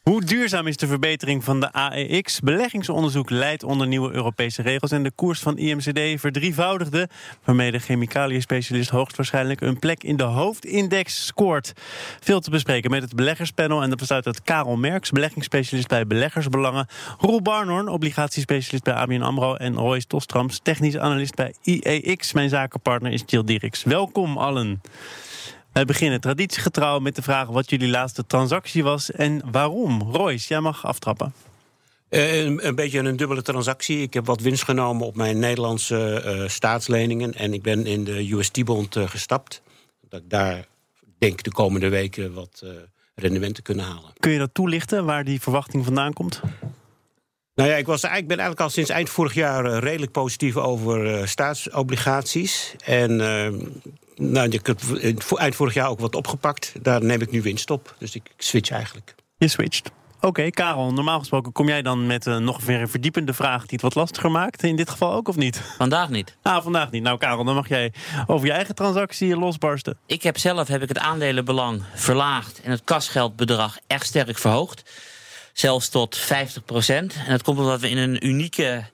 Hoe duurzaam is de verbetering van de AEX? Beleggingsonderzoek leidt onder nieuwe Europese regels en de koers van IMCD verdrievoudigde, waarmee de chemicaliën-specialist hoogstwaarschijnlijk een plek in de hoofdindex scoort. Veel te bespreken met het beleggerspanel en dat bestaat uit Karel Merks, beleggingsspecialist bij Beleggersbelangen, Roel Barnhorn, obligatiespecialist bij ABN AMRO en Royce Tostrams, technisch analist bij IEX. Mijn zakenpartner is Jill Dirks. Welkom allen. Wij beginnen traditiegetrouw met de vraag wat jullie laatste transactie was en waarom. Royce, jij mag aftrappen. Uh, een, een, beetje een dubbele transactie. Ik heb wat winst genomen op mijn Nederlandse uh, staatsleningen. En ik ben in de UST-bond uh, gestapt. Dat ik daar denk de komende weken wat rendementen kunnen halen. Kun je dat toelichten waar die verwachting vandaan komt? Nou ja, ik, was, ik ben eigenlijk al sinds eind vorig jaar redelijk positief over staatsobligaties. En nou, ik heb eind vorig jaar ook wat opgepakt. Daar neem ik nu winst op. Dus ik switch eigenlijk. Je switcht. Oké, Karel, normaal gesproken kom jij dan met uh, nog weer een verdiepende vraag die het wat lastiger maakt. In dit geval ook of niet? Vandaag niet. Ah, vandaag niet. Nou, Karel, dan mag jij over je eigen transactie losbarsten. Ik heb zelf heb ik het aandelenbelang verlaagd en het kasgeldbedrag echt sterk verhoogd. Zelfs tot 50 procent. En dat komt omdat we in een unieke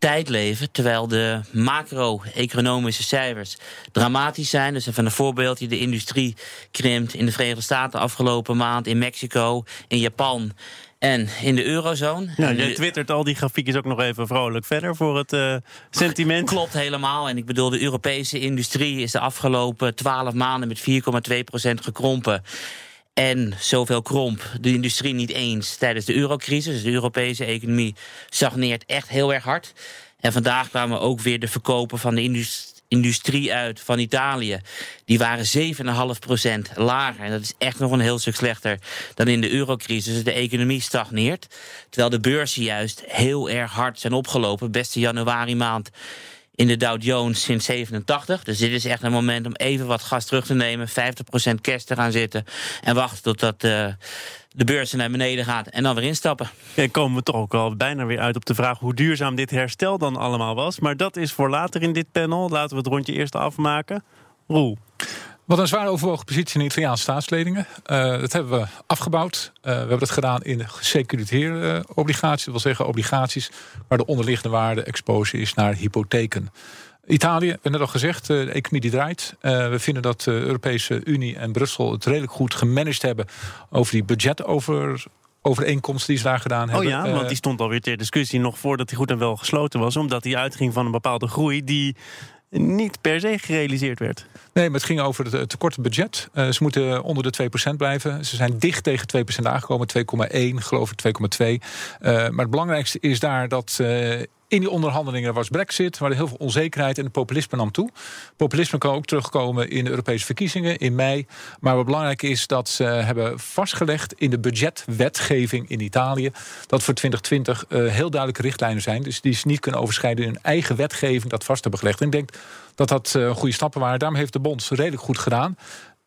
tijd leven, terwijl de macro-economische cijfers dramatisch zijn. Dus even een voorbeeldje: de industrie krimpt in de Verenigde Staten afgelopen maand, in Mexico, in Japan. En in de eurozone. Ja, je twittert al die grafiekjes ook nog even vrolijk verder voor het uh, sentiment. Klopt helemaal. En ik bedoel, de Europese industrie is de afgelopen twaalf maanden met 4,2% gekrompen. En zoveel kromp de industrie niet eens tijdens de eurocrisis. Dus de Europese economie stagneert echt heel erg hard. En vandaag kwamen ook weer de verkopen van de industrie uit van Italië. Die waren 7,5% lager. En dat is echt nog een heel stuk slechter dan in de eurocrisis. Dus de economie stagneert. Terwijl de beurzen juist heel erg hard zijn opgelopen. Beste januari maand in de Dow Jones sinds 87. Dus dit is echt een moment om even wat gas terug te nemen, 50% cash te gaan zitten en wachten totdat uh, de beurs naar beneden gaat en dan weer instappen. Ja, komen we toch ook al bijna weer uit op de vraag hoe duurzaam dit herstel dan allemaal was. Maar dat is voor later in dit panel. Laten we het rondje eerst afmaken. Roel. Wat een zwaar overwogen positie in de Italiaanse staatsleningen. Uh, dat hebben we afgebouwd. Uh, we hebben dat gedaan in gesecuriteerde obligaties. Dat wil zeggen obligaties waar de onderliggende waarde exposure is naar hypotheken. Italië, we hebben net al gezegd, de economie die draait. Uh, we vinden dat de Europese Unie en Brussel het redelijk goed gemanaged hebben over die budgetover overeenkomst die ze daar gedaan hebben. Oh ja, want die stond alweer ter discussie nog voordat hij goed en wel gesloten was. Omdat hij uitging van een bepaalde groei die niet per se gerealiseerd werd. Nee, maar het ging over het tekorte budget. Uh, ze moeten onder de 2% blijven. Ze zijn dicht tegen 2% aangekomen, 2,1 geloof ik, 2,2. Uh, maar het belangrijkste is daar dat uh, in die onderhandelingen was Brexit, waar er heel veel onzekerheid en populisme nam toe. Populisme kan ook terugkomen in de Europese verkiezingen in mei. Maar wat belangrijk is dat ze hebben vastgelegd in de budgetwetgeving in Italië dat voor 2020 uh, eh, heel duidelijke richtlijnen zijn. Dus die ze niet kunnen overschrijden in hun eigen wetgeving dat vast hebben gelegd. En ik denk dat dat uh, goede stappen waren. Daarom heeft de bond redelijk goed gedaan.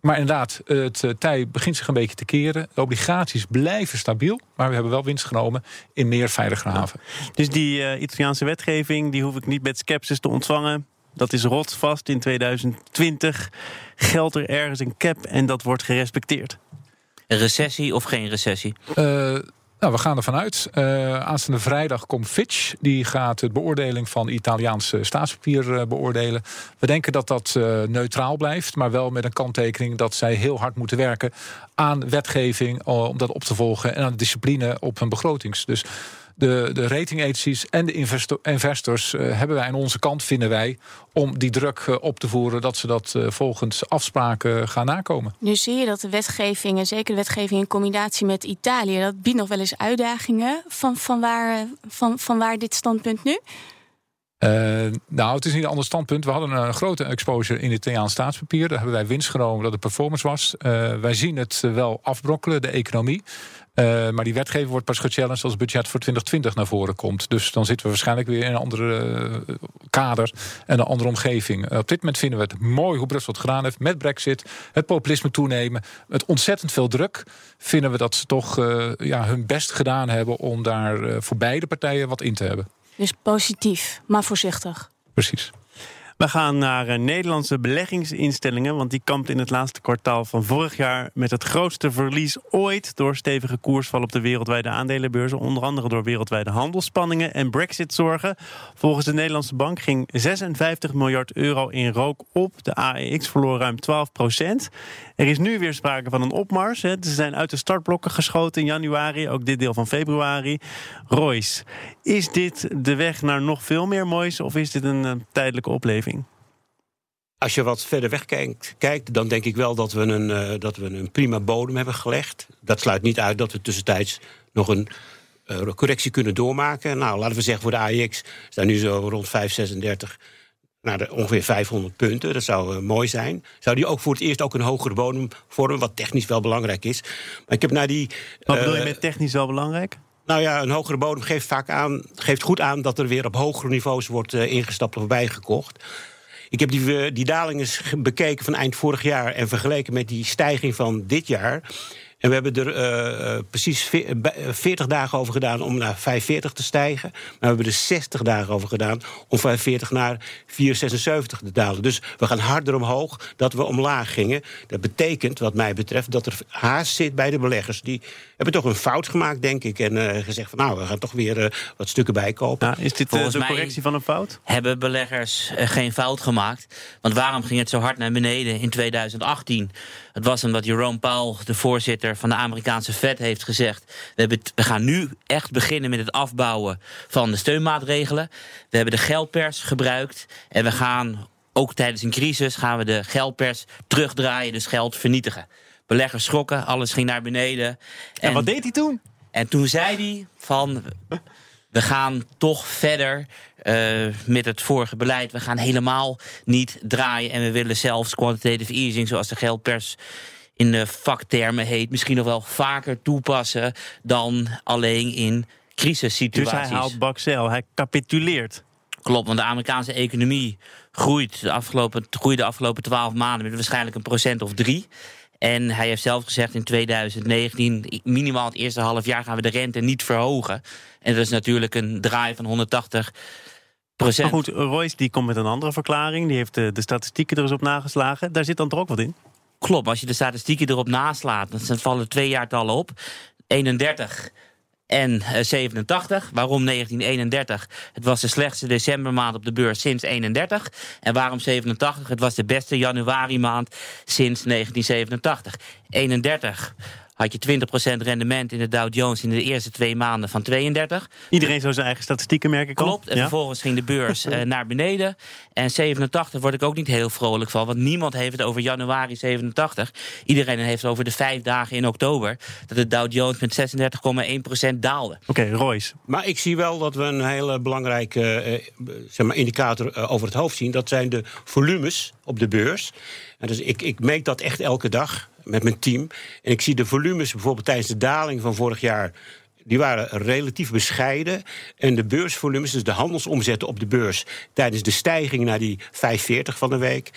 Maar inderdaad, het eh, tij begint zich een beetje te keren. De obligaties blijven stabiel, maar we hebben wel winst genomen in meer veilige haven. Dus die uh, Italiaanse wetgeving, die hoef ik niet met sceptisch te ontvangen. Dat is rotsvast in 2020. Geldt er ergens een cap en dat wordt gerespecteerd? Een recessie of geen recessie? Uh, nou, we gaan ervan uit. Uh, aanstaande vrijdag komt Fitch. Die gaat de beoordeling van Italiaanse staatspapier uh, beoordelen. We denken dat dat uh, neutraal blijft, maar wel met een kanttekening dat zij heel hard moeten werken aan wetgeving om dat op te volgen en aan discipline op hun begrotings. Dus de, de rating agencies en de investor, investors uh, hebben wij aan onze kant, vinden wij, om die druk uh, op te voeren dat ze dat uh, volgens afspraken gaan nakomen. Nu zie je dat de wetgeving, en zeker de wetgeving in combinatie met Italië, dat biedt nog wel eens uitdagingen. Van, van, waar, van, van waar dit standpunt nu? Uh, nou, het is niet een ander standpunt. We hadden een grote exposure in het Italiaans staatspapier. Daar hebben wij winst genomen dat de performance was. Uh, wij zien het wel afbrokkelen, de economie. Uh, maar die wetgeving wordt pas gechallenged als het budget voor 2020 naar voren komt. Dus dan zitten we waarschijnlijk weer in een andere kader en een andere omgeving. op dit moment vinden we het mooi hoe Brussel het gedaan heeft met Brexit. Het populisme toenemen. Met ontzettend veel druk vinden we dat ze toch ja, hun best gedaan hebben om daar voor beide partijen wat in te hebben. Dus positief, maar voorzichtig. Precies. We gaan naar uh, Nederlandse beleggingsinstellingen. Want die kampt in het laatste kwartaal van vorig jaar met het grootste verlies ooit. Door stevige koersval op de wereldwijde aandelenbeurzen. Onder andere door wereldwijde handelsspanningen en Brexit-zorgen. Volgens de Nederlandse bank ging 56 miljard euro in rook op. De AEX verloor ruim 12 procent. Er is nu weer sprake van een opmars. Hè. Ze zijn uit de startblokken geschoten in januari. Ook dit deel van februari. Royce, is dit de weg naar nog veel meer moois? Of is dit een uh, tijdelijke opleving? Als je wat verder weg kijkt, kijkt dan denk ik wel dat we, een, uh, dat we een prima bodem hebben gelegd. Dat sluit niet uit dat we tussentijds nog een uh, correctie kunnen doormaken. Nou, laten we zeggen voor de AIX staan nu zo rond 536 naar de ongeveer 500 punten. Dat zou uh, mooi zijn. Zou die ook voor het eerst ook een hogere bodem vormen, wat technisch wel belangrijk is. Maar ik heb naar die. Wat bedoel je met technisch wel belangrijk? Nou ja, een hogere bodem geeft vaak aan, geeft goed aan dat er weer op hogere niveaus wordt ingestapt of bijgekocht. Ik heb die, die daling eens bekeken van eind vorig jaar en vergeleken met die stijging van dit jaar. En we hebben er uh, precies 40 dagen over gedaan om naar 540 te stijgen. Maar we hebben er 60 dagen over gedaan om 540 naar 476 te dalen. Dus we gaan harder omhoog dat we omlaag gingen. Dat betekent, wat mij betreft, dat er haast zit bij de beleggers. Die hebben toch een fout gemaakt, denk ik. En uh, gezegd van nou, we gaan toch weer uh, wat stukken bijkopen. Ja, is dit Volgens de correctie van een fout? Hebben beleggers geen fout gemaakt? Want waarom ging het zo hard naar beneden in 2018? Het was omdat Jerome Powell, de voorzitter van de Amerikaanse Fed, heeft gezegd: we, hebben we gaan nu echt beginnen met het afbouwen van de steunmaatregelen. We hebben de geldpers gebruikt en we gaan ook tijdens een crisis gaan we de geldpers terugdraaien, dus geld vernietigen. Beleggers schrokken, alles ging naar beneden. En, en wat deed hij toen? En toen zei hij van we gaan toch verder uh, met het vorige beleid. We gaan helemaal niet draaien en we willen zelfs quantitative easing, zoals de geldpers in de vaktermen heet, misschien nog wel vaker toepassen dan alleen in crisissituaties. Dus hij haalt Baxel, hij capituleert. Klopt, want de Amerikaanse economie groeit de afgelopen, groeide de afgelopen twaalf maanden met waarschijnlijk een procent of drie. En hij heeft zelf gezegd in 2019, minimaal het eerste half jaar gaan we de rente niet verhogen. En dat is natuurlijk een draai van 180 procent. Maar goed, Royce die komt met een andere verklaring. Die heeft de, de statistieken er eens op nageslagen. Daar zit dan toch ook wat in? Klopt, als je de statistieken erop naslaat, dan vallen twee jaartallen op. 31 en 87. Waarom 1931? Het was de slechtste decembermaand op de beurs sinds 31. En waarom 87? Het was de beste januari maand sinds 1987. 31 had je 20% rendement in de Dow Jones in de eerste twee maanden van 32. Iedereen zou zijn eigen statistieken merken. Klopt. En ja? vervolgens ging de beurs uh, naar beneden. En 87 word ik ook niet heel vrolijk van. Want niemand heeft het over januari 87. Iedereen heeft het over de vijf dagen in oktober. Dat de Dow Jones met 36,1% daalde. Oké, okay, Royce. Maar ik zie wel dat we een hele belangrijke uh, zeg maar indicator uh, over het hoofd zien. Dat zijn de volumes op de beurs. En dus ik, ik meet dat echt elke dag met mijn team. En ik zie de volumes bijvoorbeeld tijdens de daling van vorig jaar. Die waren relatief bescheiden. En de beursvolumes, dus de handelsomzetten op de beurs. tijdens de stijging naar die 540 van de week.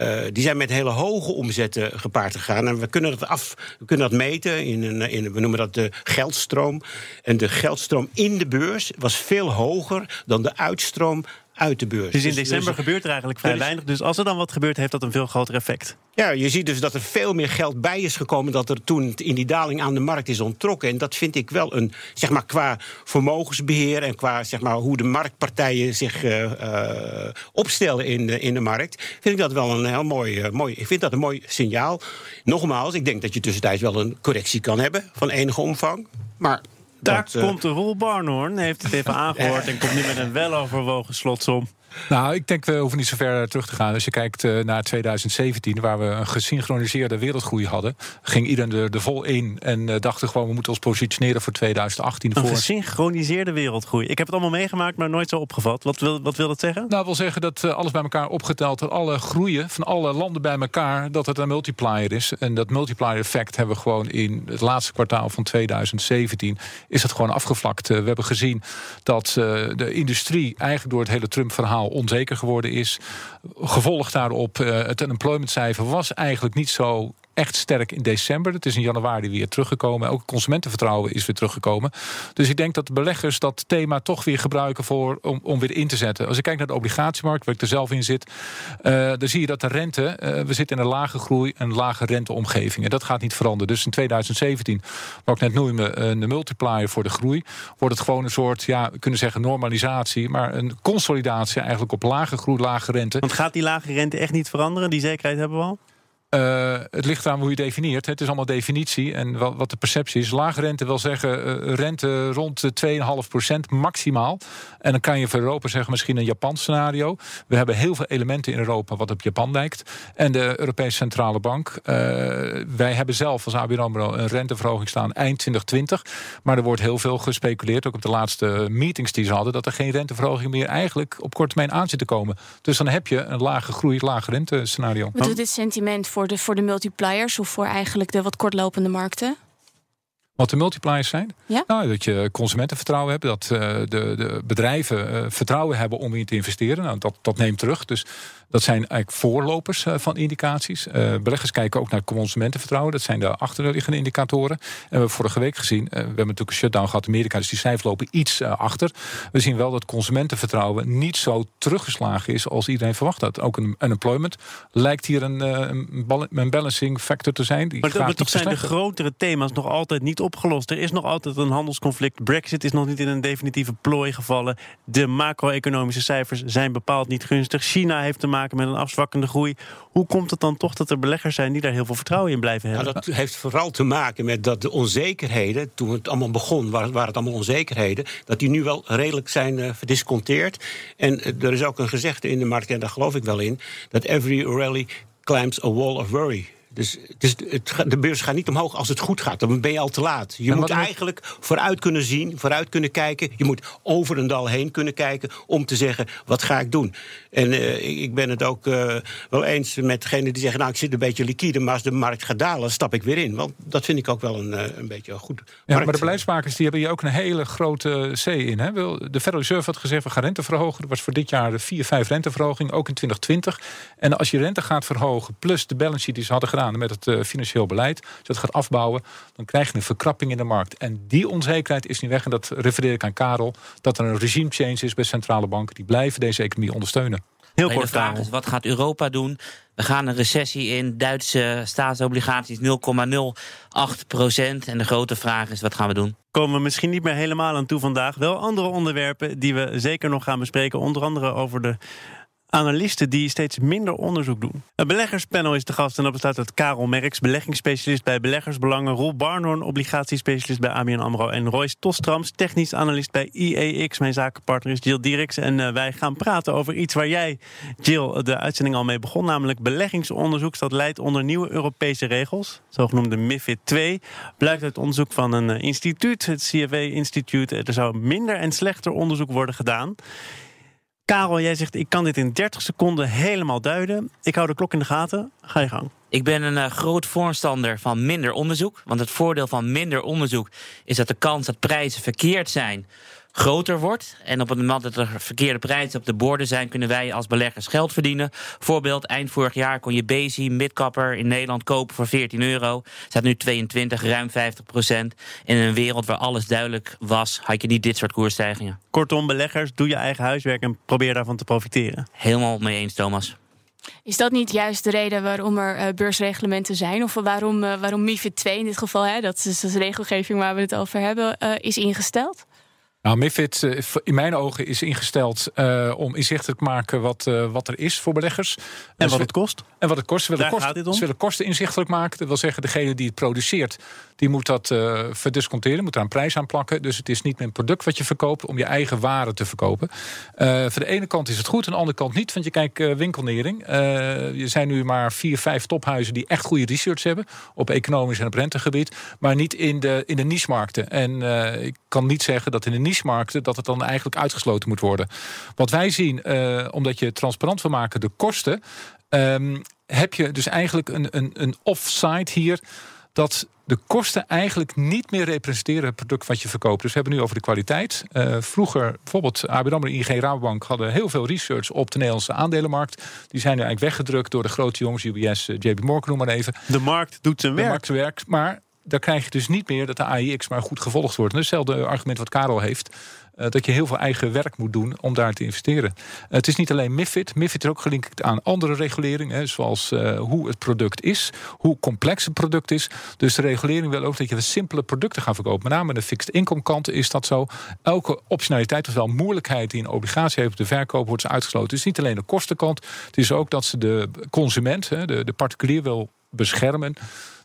Uh, die zijn met hele hoge omzetten gepaard gegaan. En we kunnen dat af, we kunnen dat meten in een, in, we noemen dat de geldstroom. En de geldstroom in de beurs was veel hoger dan de uitstroom uit de beurs. Dus in december dus, gebeurt er eigenlijk vrij weinig. Dus als er dan wat gebeurt, heeft dat een veel groter effect. Ja, je ziet dus dat er veel meer geld bij is gekomen... dat er toen in die daling aan de markt is onttrokken. En dat vind ik wel een, zeg maar, qua vermogensbeheer... en qua, zeg maar, hoe de marktpartijen zich uh, uh, opstellen in de, in de markt... vind ik dat wel een heel mooi, uh, mooi... Ik vind dat een mooi signaal. Nogmaals, ik denk dat je tussentijds wel een correctie kan hebben... van enige omvang. Maar daar dat, komt Roel Barnhoorn, heeft het even aangehoord... en komt nu met een weloverwogen slotsom. Nou, ik denk we hoeven niet zo ver terug te gaan. Als je kijkt uh, naar 2017, waar we een gesynchroniseerde wereldgroei hadden, ging iedereen er, er vol in en uh, dachten gewoon we moeten ons positioneren voor 2018. Een voor... gesynchroniseerde wereldgroei. Ik heb het allemaal meegemaakt, maar nooit zo opgevat. Wat wil, wat wil dat zeggen? Nou, wil zeggen dat uh, alles bij elkaar opgeteld, dat alle groeien van alle landen bij elkaar, dat het een multiplier is. En dat multiplier effect hebben we gewoon in het laatste kwartaal van 2017 is het gewoon afgevlakt. we hebben gezien dat de industrie eigenlijk door het hele Trump-verhaal onzeker geworden is. Gevolgd daarop, uh, het unemploymentcijfer was eigenlijk niet zo echt sterk in december. Het is in januari weer teruggekomen. Ook consumentenvertrouwen is weer teruggekomen. Dus ik denk dat de beleggers dat thema toch weer gebruiken voor, om, om weer in te zetten. Als ik kijk naar de obligatiemarkt, waar ik er zelf in zit, uh, dan zie je dat de rente, uh, we zitten in een lage groei en lage renteomgeving. En dat gaat niet veranderen. Dus in 2017, wat ik net noemde, een multiplier voor de groei, wordt het gewoon een soort, ja, we kunnen zeggen normalisatie, maar een consolidatie eigenlijk op lage groei, lage rente. Want gaat die lage rente echt niet veranderen? Die zekerheid hebben we al? Uh, het ligt aan hoe je definieert. Het is allemaal definitie en wat de perceptie is. Lage rente wil zeggen uh, rente rond de 2,5% maximaal. En dan kan je voor Europa zeggen misschien een Japan scenario. We hebben heel veel elementen in Europa wat op Japan lijkt. En de Europese Centrale Bank. Uh, wij hebben zelf als ABN een renteverhoging staan eind 2020. Maar er wordt heel veel gespeculeerd, ook op de laatste meetings die ze hadden... dat er geen renteverhoging meer eigenlijk op korte termijn aan zit te komen. Dus dan heb je een lage groei, lage rente scenario. Wat doet dit sentiment voor de, voor de multipliers of voor eigenlijk de wat kortlopende markten? Wat de multipliers zijn? Ja? Nou, dat je consumentenvertrouwen hebt, dat uh, de, de, bedrijven uh, vertrouwen hebben om in te investeren. Nou, dat, dat neemt terug. Dus dat zijn eigenlijk voorlopers uh, van indicaties. beleggers kijken ook naar consumentenvertrouwen. Dat zijn de achterliggende indicatoren. En we hebben vorige week gezien, we hebben natuurlijk een shutdown gehad in Amerika, dus die cijfers lopen iets achter. We zien wel dat consumentenvertrouwen niet zo teruggeslagen is als iedereen verwacht had. Ook een unemployment lijkt hier een, een, balancing factor te zijn. Die maar dat, toch zijn de grotere thema's nog altijd niet opgelost. Er is nog altijd een handelsconflict. Brexit is nog niet in een definitieve plooi gevallen. De macro-economische cijfers zijn bepaald niet gunstig. China heeft te maken met een afzwakkende groei. Hoe komt het dan toch dat er beleggers zijn die daar heel veel vertrouwen in blijven hebben? Nou, dat heeft vooral te maken met dat de onzekerheden, toen het allemaal begon, waren, het allemaal onzekerheden, dat die nu wel redelijk zijn uh, verdisconteerd. En uh, er is ook een gezegde in de markt, en daar geloof ik wel in, dat every rally climbs a wall of worry. Dus het de beurs gaat niet omhoog als het goed gaat. Dan ben je al te laat. Je moet eigenlijk vooruit kunnen zien, vooruit kunnen kijken. Je moet over een dal heen kunnen kijken om te zeggen: wat ga ik doen? En uh, ik ben het ook uh, wel eens met degene die zeggen: nou, ik zit een beetje liquide, maar als de markt gaat dalen, stap ik weer in. Want dat vind ik ook wel een, uh, een beetje goed. Ja, maar de beleidsmakers die hebben hier ook een hele grote C in. Hè? De Federal Reserve had gezegd: we gaan rente verhogen. Er was voor dit jaar de 4, 5 renteverhoging, ook in 2020. En als je rente gaat verhogen, plus de balance sheet die ze hadden gedaan met het uh, financieel beleid, als je dat gaat afbouwen, dan krijg je een verkrapping in de markt. En die onzekerheid is niet weg. En dat refereer ik aan Karel, dat er een regime change is bij centrale banken. Die blijven deze economie ondersteunen. Heel kort, de vraag is, wat gaat Europa doen? We gaan een recessie in. Duitse staatsobligaties 0,08 procent. En de grote vraag is, wat gaan we doen? Komen we misschien niet meer helemaal aan toe vandaag. Wel andere onderwerpen die we zeker nog gaan bespreken. Onder andere over de analisten die steeds minder onderzoek doen. Het beleggerspanel is de gast en dat bestaat uit Karel Merks, beleggingsspecialist bij Beleggersbelangen, Roel Barnhorn, obligatiespecialist bij ABN AMRO en Royce Tostrams, technisch analist bij IEX. Mijn zakenpartner is Jill Dirks en uh, wij gaan praten over iets waar jij, Jill, de uitzending al mee begon, namelijk beleggingsonderzoek dat leidt onder nieuwe Europese regels, zogenoemde MIFID 2. Blijkt uit onderzoek van een uh, instituut, het CFW-instituut. Er zou minder en slechter onderzoek worden gedaan. Karel, jij zegt ik kan dit in 30 seconden helemaal duiden. Ik hou de klok in de gaten. Ga je gang. Ik ben een uh, groot voorstander van minder onderzoek. Want het voordeel van minder onderzoek is dat de kans dat prijzen verkeerd zijn groter wordt. En op het moment dat er verkeerde prijzen op de borden zijn, kunnen wij als beleggers geld verdienen. Voorbeeld, eind vorig jaar kon je Bezi midcapper in Nederland kopen voor 14 euro. Staat nu 22, ruim 50 procent. In een wereld waar alles duidelijk was, had je niet dit soort koersstijgingen. Kortom, beleggers, doe je eigen huiswerk en probeer daarvan te profiteren. Helemaal mee eens, Thomas. Is dat niet juist de reden waarom er uh, beursreglementen zijn? Of waarom, uh, waarom MIFID 2 in dit geval, hè, dat is de regelgeving waar we het over hebben, uh, is ingesteld? Nou, MIFID uh, in mijn ogen is ingesteld uh, om inzichtelijk te maken wat, uh, wat er is voor beleggers. En wat het kost. En wat het kost. Ze willen, kost, ze willen kosten inzichtelijk maken. Dat wil zeggen, degene die het produceert, die moet dat verdisconteren, moet daar een prijs aan plakken. Dus het is niet meer een product wat je verkoopt om je eigen waren te verkopen. voor de ene kant is het goed, aan de andere kant niet. Want je kijkt winkelnering. er zijn nu maar vier, vijf tophuizen die echt goede research hebben op economisch en op rentegebied, maar niet in de, in de niche-markten. En ik kan niet zeggen dat in de niche markten dat het dan eigenlijk uitgesloten moet worden. Wat wij zien, uh, omdat je transparant wil maken de kosten, um, heb je dus eigenlijk een, een, een offsite hier dat de kosten eigenlijk niet meer representeren het product wat je verkoopt. Dus we hebben nu over de kwaliteit. Uh, vroeger, bijvoorbeeld ABN AMRO, ING, Rabobank hadden heel veel research op de Nederlandse aandelenmarkt. Die zijn nu eigenlijk weggedrukt door de grote jongens, UBS, uh, JP Morgan, noem maar even. De markt doet zijn de werk. markt werkt, maar daar krijg je dus niet meer dat de AIX maar goed gevolgd wordt. En hetzelfde argument wat Karel heeft. Uh, dat je heel veel eigen werk moet doen om daar te investeren. Uh, het is niet alleen MIFID. MIFID is ook gelinkt aan andere reguleringen. zoals uh, hoe het product is. Hoe complex het product is. Dus de regulering wil ook dat je simpele producten gaat verkopen. Met name de fixed income kant is dat zo. Elke optionaliteit, ofwel moeilijkheid die een obligatie heeft op de verkoop, wordt uitgesloten. Het is niet alleen de kostenkant. Het is ook dat ze de consument, de, de particulier wil beschermen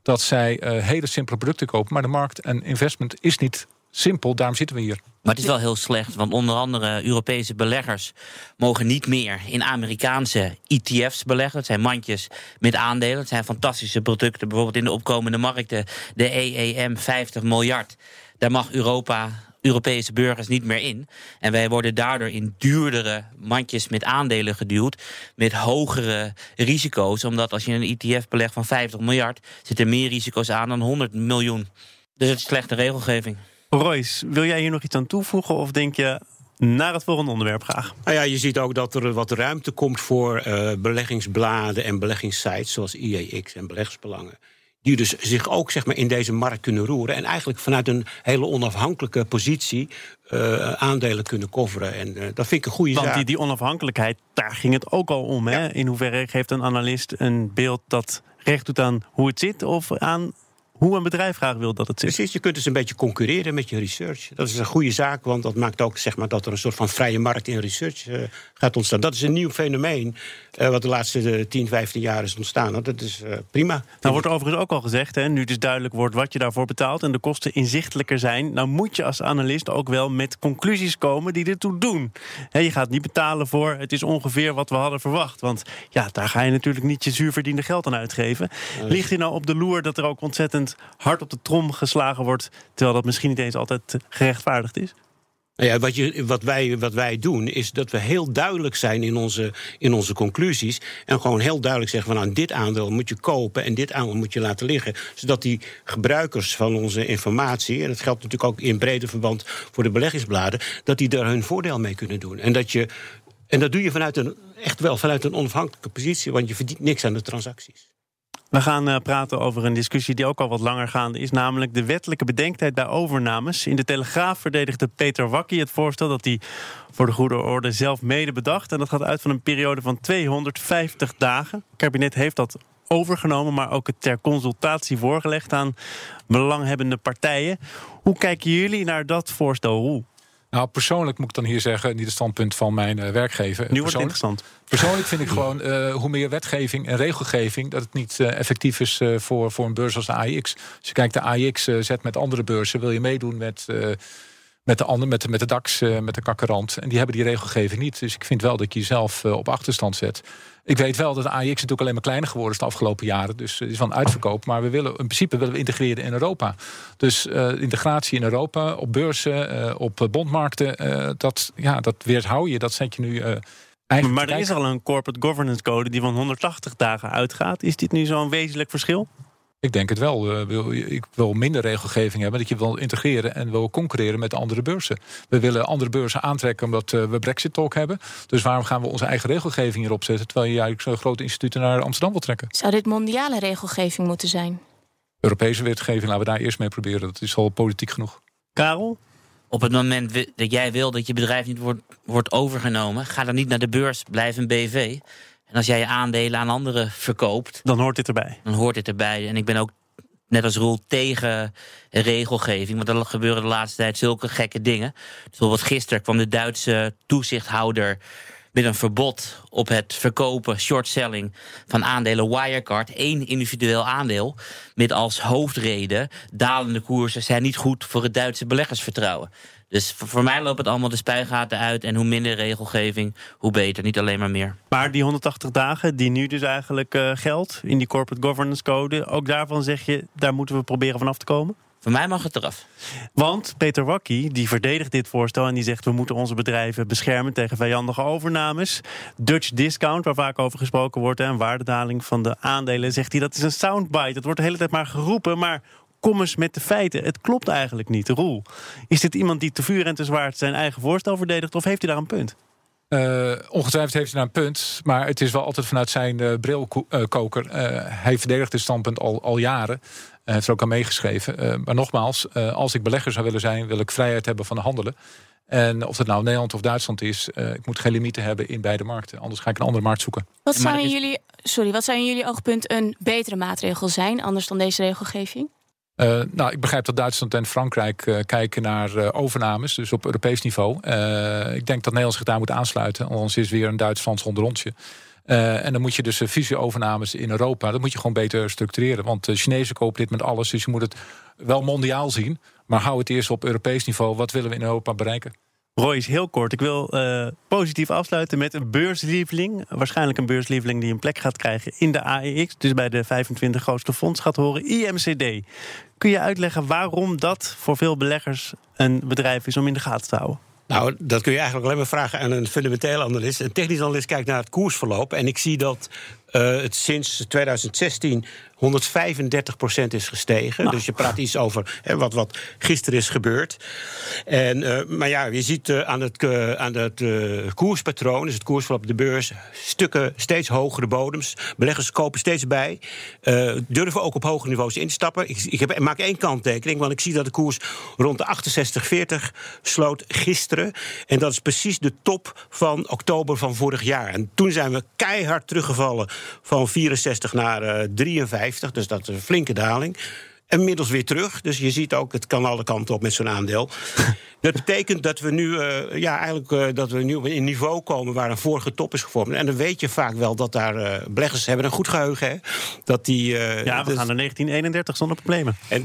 dat zij hele simpele producten kopen. Maar de markt en investment is niet simpel, daarom zitten we hier. Maar het is wel heel slecht, want onder andere Europese beleggers mogen niet meer in Amerikaanse ETF's beleggen. Dat zijn mandjes met aandelen. Het zijn fantastische producten, bijvoorbeeld in de opkomende markten, de EEM 50 miljard. Daar mag Europa Europese burgers niet meer in. En wij worden daardoor in duurdere mandjes met aandelen geduwd. Met hogere risico's. Omdat als je een ETF belegt van 50 miljard, zitten meer risico's aan dan 100 miljoen. Dus het is slechte regelgeving. Royce, wil jij hier nog iets aan toevoegen? Of denk je naar het volgende onderwerp graag? Nou ja, je ziet ook dat er wat ruimte komt voor uh, beleggingsbladen en beleggingssites zoals IEX en beleggersbelangen die dus zich ook zeg maar, in deze markt kunnen roeren. En eigenlijk vanuit een hele onafhankelijke positie uh, aandelen kunnen coveren. En uh, dat vind ik een goede Want zaak. Die, die onafhankelijkheid, daar ging het ook al om. Hè? In hoeverre geeft een analist een beeld dat recht doet aan hoe het zit... of aan hoe een bedrijf graag wil dat het zit. Precies, je kunt dus een beetje concurreren met je research. Dat is een goede zaak, want dat maakt ook zeg maar, dat er een soort van vrije markt in research uh, gaat ontstaan. Dat is een nieuw fenomeen uh, wat de laatste 10, 15 jaar is ontstaan. Dat is uh, prima. Nou wordt overigens ook al gezegd, hè, nu dus duidelijk wordt wat je daarvoor betaalt en de kosten inzichtelijker zijn, nou moet je als analist ook wel met conclusies komen die ertoe doen. He, je gaat niet betalen voor het is ongeveer wat we hadden verwacht. Want ja, daar ga je natuurlijk niet je zuurverdiende geld aan uitgeven. Ligt hier nou op de loer dat er ook ontzettend hard op de trom geslagen wordt, terwijl dat misschien niet eens altijd gerechtvaardigd is? Nou ja, wat, je, wat, wij, wat wij doen is dat we heel duidelijk zijn in onze, in onze conclusies. En gewoon heel duidelijk zeggen van nou, dit aandeel moet je kopen en dit aandeel moet je laten liggen. Zodat die gebruikers van onze informatie, en dat geldt natuurlijk ook in breder verband voor de beleggingsbladen, dat die daar hun voordeel mee kunnen doen. En dat je. En dat doe je vanuit een, echt wel vanuit een onafhankelijke positie, want je verdient niks aan de transacties. We gaan uh, praten over een discussie die ook al wat langer gaande is, namelijk de wettelijke bedenktijd bij overnames. In de Telegraaf verdedigde Peter Wakkie het voorstel dat hij voor de goede orde zelf mede bedacht. En dat gaat uit van een periode van 250 dagen. Het kabinet heeft dat overgenomen, maar ook het ter consultatie voorgelegd aan belanghebbende partijen. Hoe kijken jullie naar dat voorstel? Hoe? Nou, persoonlijk moet ik dan hier zeggen, niet het standpunt van mijn uh, werkgever. Nu wordt het interessant. Persoonlijk vind ik gewoon, uh, hoe meer wetgeving en regelgeving, dat het niet uh, effectief is voor, voor een beurs als de AIX. Als je kijkt, de AIX zet met andere beurzen, wil je meedoen met met de andere, met de, met de DAX, uh, met de kakkerrand. En die hebben die regelgeving niet. Dus ik vind wel dat je jezelf uh, op achterstand zet. Ik weet wel dat de AIX natuurlijk alleen maar kleiner geworden is de afgelopen jaren. Dus het is een uitverkoop. Maar we willen in principe willen we integreren in Europa. Dus uh, integratie in Europa, op beurzen, op bondmarkten, dat, ja, dat weerhou je. Dat zet je nu. Maar er is al een corporate governance code die van 180 dagen uitgaat. Is dit nu zo'n wezenlijk verschil? Ik denk het wel. Ik wil minder regelgeving hebben. Dat je wil integreren en wil concurreren met de andere beurzen. We willen andere beurzen aantrekken omdat we Brexit talk hebben. Dus waarom gaan we onze eigen regelgeving hierop zetten... terwijl je eigenlijk zo'n grote instituten naar Amsterdam wil trekken? Zou dit mondiale regelgeving moeten zijn? Europese wetgeving, laten we daar eerst mee proberen. Dat is al politiek genoeg. Karel? Op het moment dat jij wil dat je bedrijf niet wordt, wordt overgenomen... ga dan niet naar de beurs, blijf een BV... En als jij je aandelen aan anderen verkoopt... Dan hoort dit erbij. Dan hoort dit erbij. En ik ben ook, net als Roel, tegen regelgeving. Want er gebeuren de laatste tijd zulke gekke dingen. Bijvoorbeeld gisteren kwam de Duitse toezichthouder... met een verbod op het verkopen, shortselling van aandelen Wirecard. één individueel aandeel. Met als hoofdreden dalende koersen zijn niet goed voor het Duitse beleggersvertrouwen. Dus voor mij loopt het allemaal de spuigaten uit. En hoe minder regelgeving, hoe beter. Niet alleen maar meer. Maar die 180 dagen die nu dus eigenlijk uh, geldt in die corporate governance code. Ook daarvan zeg je, daar moeten we proberen vanaf te komen? Voor mij mag het eraf. Want Peter Wakkie die verdedigt dit voorstel en die zegt we moeten onze bedrijven beschermen tegen vijandige overnames. Dutch discount, waar vaak over gesproken wordt, en waardedaling van de aandelen, zegt hij dat is een soundbite. Dat wordt de hele tijd maar geroepen, maar kom eens met de feiten. Het klopt eigenlijk niet. Roel, is dit iemand die te vuur en te zwaard zijn eigen voorstel verdedigt of heeft hij daar een punt? Uh, ongetwijfeld heeft hij daar een punt, maar het is wel altijd vanuit zijn uh, brilkoker. Uh, hij verdedigt dit standpunt al, al jaren. Hij heeft er ook aan meegeschreven. maar nogmaals, als ik belegger zou willen zijn, wil ik vrijheid hebben van de handelen. En of het nou Nederland of Duitsland is, ik moet geen limieten hebben in beide markten. Anders ga ik een andere markt zoeken. Wat zou in jullie, sorry, wat zou in jullie oogpunt een betere maatregel zijn, anders dan deze regelgeving? Uh, nou, ik begrijp dat Duitsland en Frankrijk uh, kijken naar uh, overnames, dus op Europees niveau. ik denk dat Nederland zich daar moet aansluiten, anders is weer een Duits-Frans rondrondje. en dan moet je dus fusie-overnames in Europa, dat moet je gewoon beter structureren. Want de Chinezen kopen dit met alles, dus je moet het wel mondiaal zien. Maar hou het eerst op Europees niveau. Wat willen we in Europa bereiken? Roy is heel kort. Ik wil uh, positief afsluiten met een beurslieveling. Waarschijnlijk een beurslieveling die een plek gaat krijgen in de AEX. Dus bij de 25 grootste fonds gaat horen. IMCD. Kun je uitleggen waarom dat voor veel beleggers een bedrijf is om in de gaten te houden? Nou, dat kun je eigenlijk alleen maar vragen aan een fundamenteel analist. Een technisch analist kijkt naar het koersverloop. En ik zie dat uh, het sinds 2016 135 procent is gestegen. Nou. Dus je praat iets over hè, wat, wat gisteren is gebeurd. En, uh, maar ja, je ziet uh, aan het, uh, aan het koerspatroon, dus het koersverloop op de beurs, stukken steeds hogere bodems. Beleggers kopen steeds bij. durven ook op hoge niveaus in te stappen. Ik, ik, heb, ik maak één kanttekening, want ik zie dat de koers rond de 68,40 sloot gisteren. En dat is precies de top van oktober van vorig jaar. En toen zijn we keihard teruggevallen van 64 naar 53. Dus dat is een flinke daling. Inmiddels weer terug. Dus je ziet ook, het kan alle kanten op met zo'n aandeel. dat betekent dat we nu, uh, ja, eigenlijk, uh, dat we nu op een niveau komen waar een vorige top is gevormd. En dan weet je vaak wel dat daar uh, beleggers hebben een goed geheugen. Hè? Dat die, ja, we dus... gaan naar 1931 zonder problemen. En,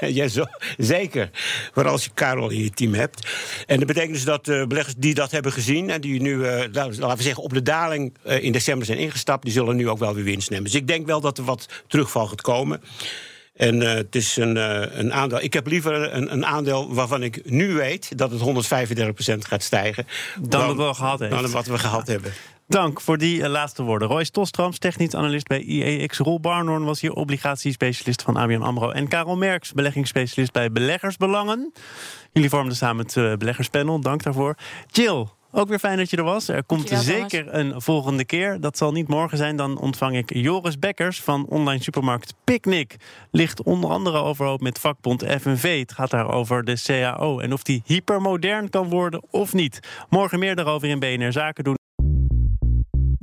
ja, zo, zeker. Maar als je Karel in je team hebt. En dat betekent dus dat beleggers die dat hebben gezien en die nu, laten we zeggen, op de daling in december zijn ingestapt, die zullen nu ook wel weer winst nemen. Dus ik denk wel dat er wat terugval gaat komen. En uh, het is een, uh, een aandeel. Ik heb liever een, een, aandeel waarvan ik nu weet dat het 135% gaat stijgen. Dan, dan wat we gehad hebben. Dan wat we gehad hebben. Dank voor die uh, laatste woorden. Roy Stostroms, technisch analist bij IEX. Roel Barnhorn was hier obligatiespecialist van ABN AMRO. En Karel Merks, beleggingsspecialist bij Beleggersbelangen. Jullie vormden samen het beleggerspanel. Dank daarvoor. Jill, ook weer fijn dat je er was. Er komt zeker een volgende keer. Dat zal niet morgen zijn. Dan ontvang ik Joris Bekkers van online supermarkt Picnic. Ligt onder andere overhoop met vakbond FNV. Het gaat daar over de CAO en of die hypermodern kan worden of niet. Morgen meer daarover in BNR Zaken doen.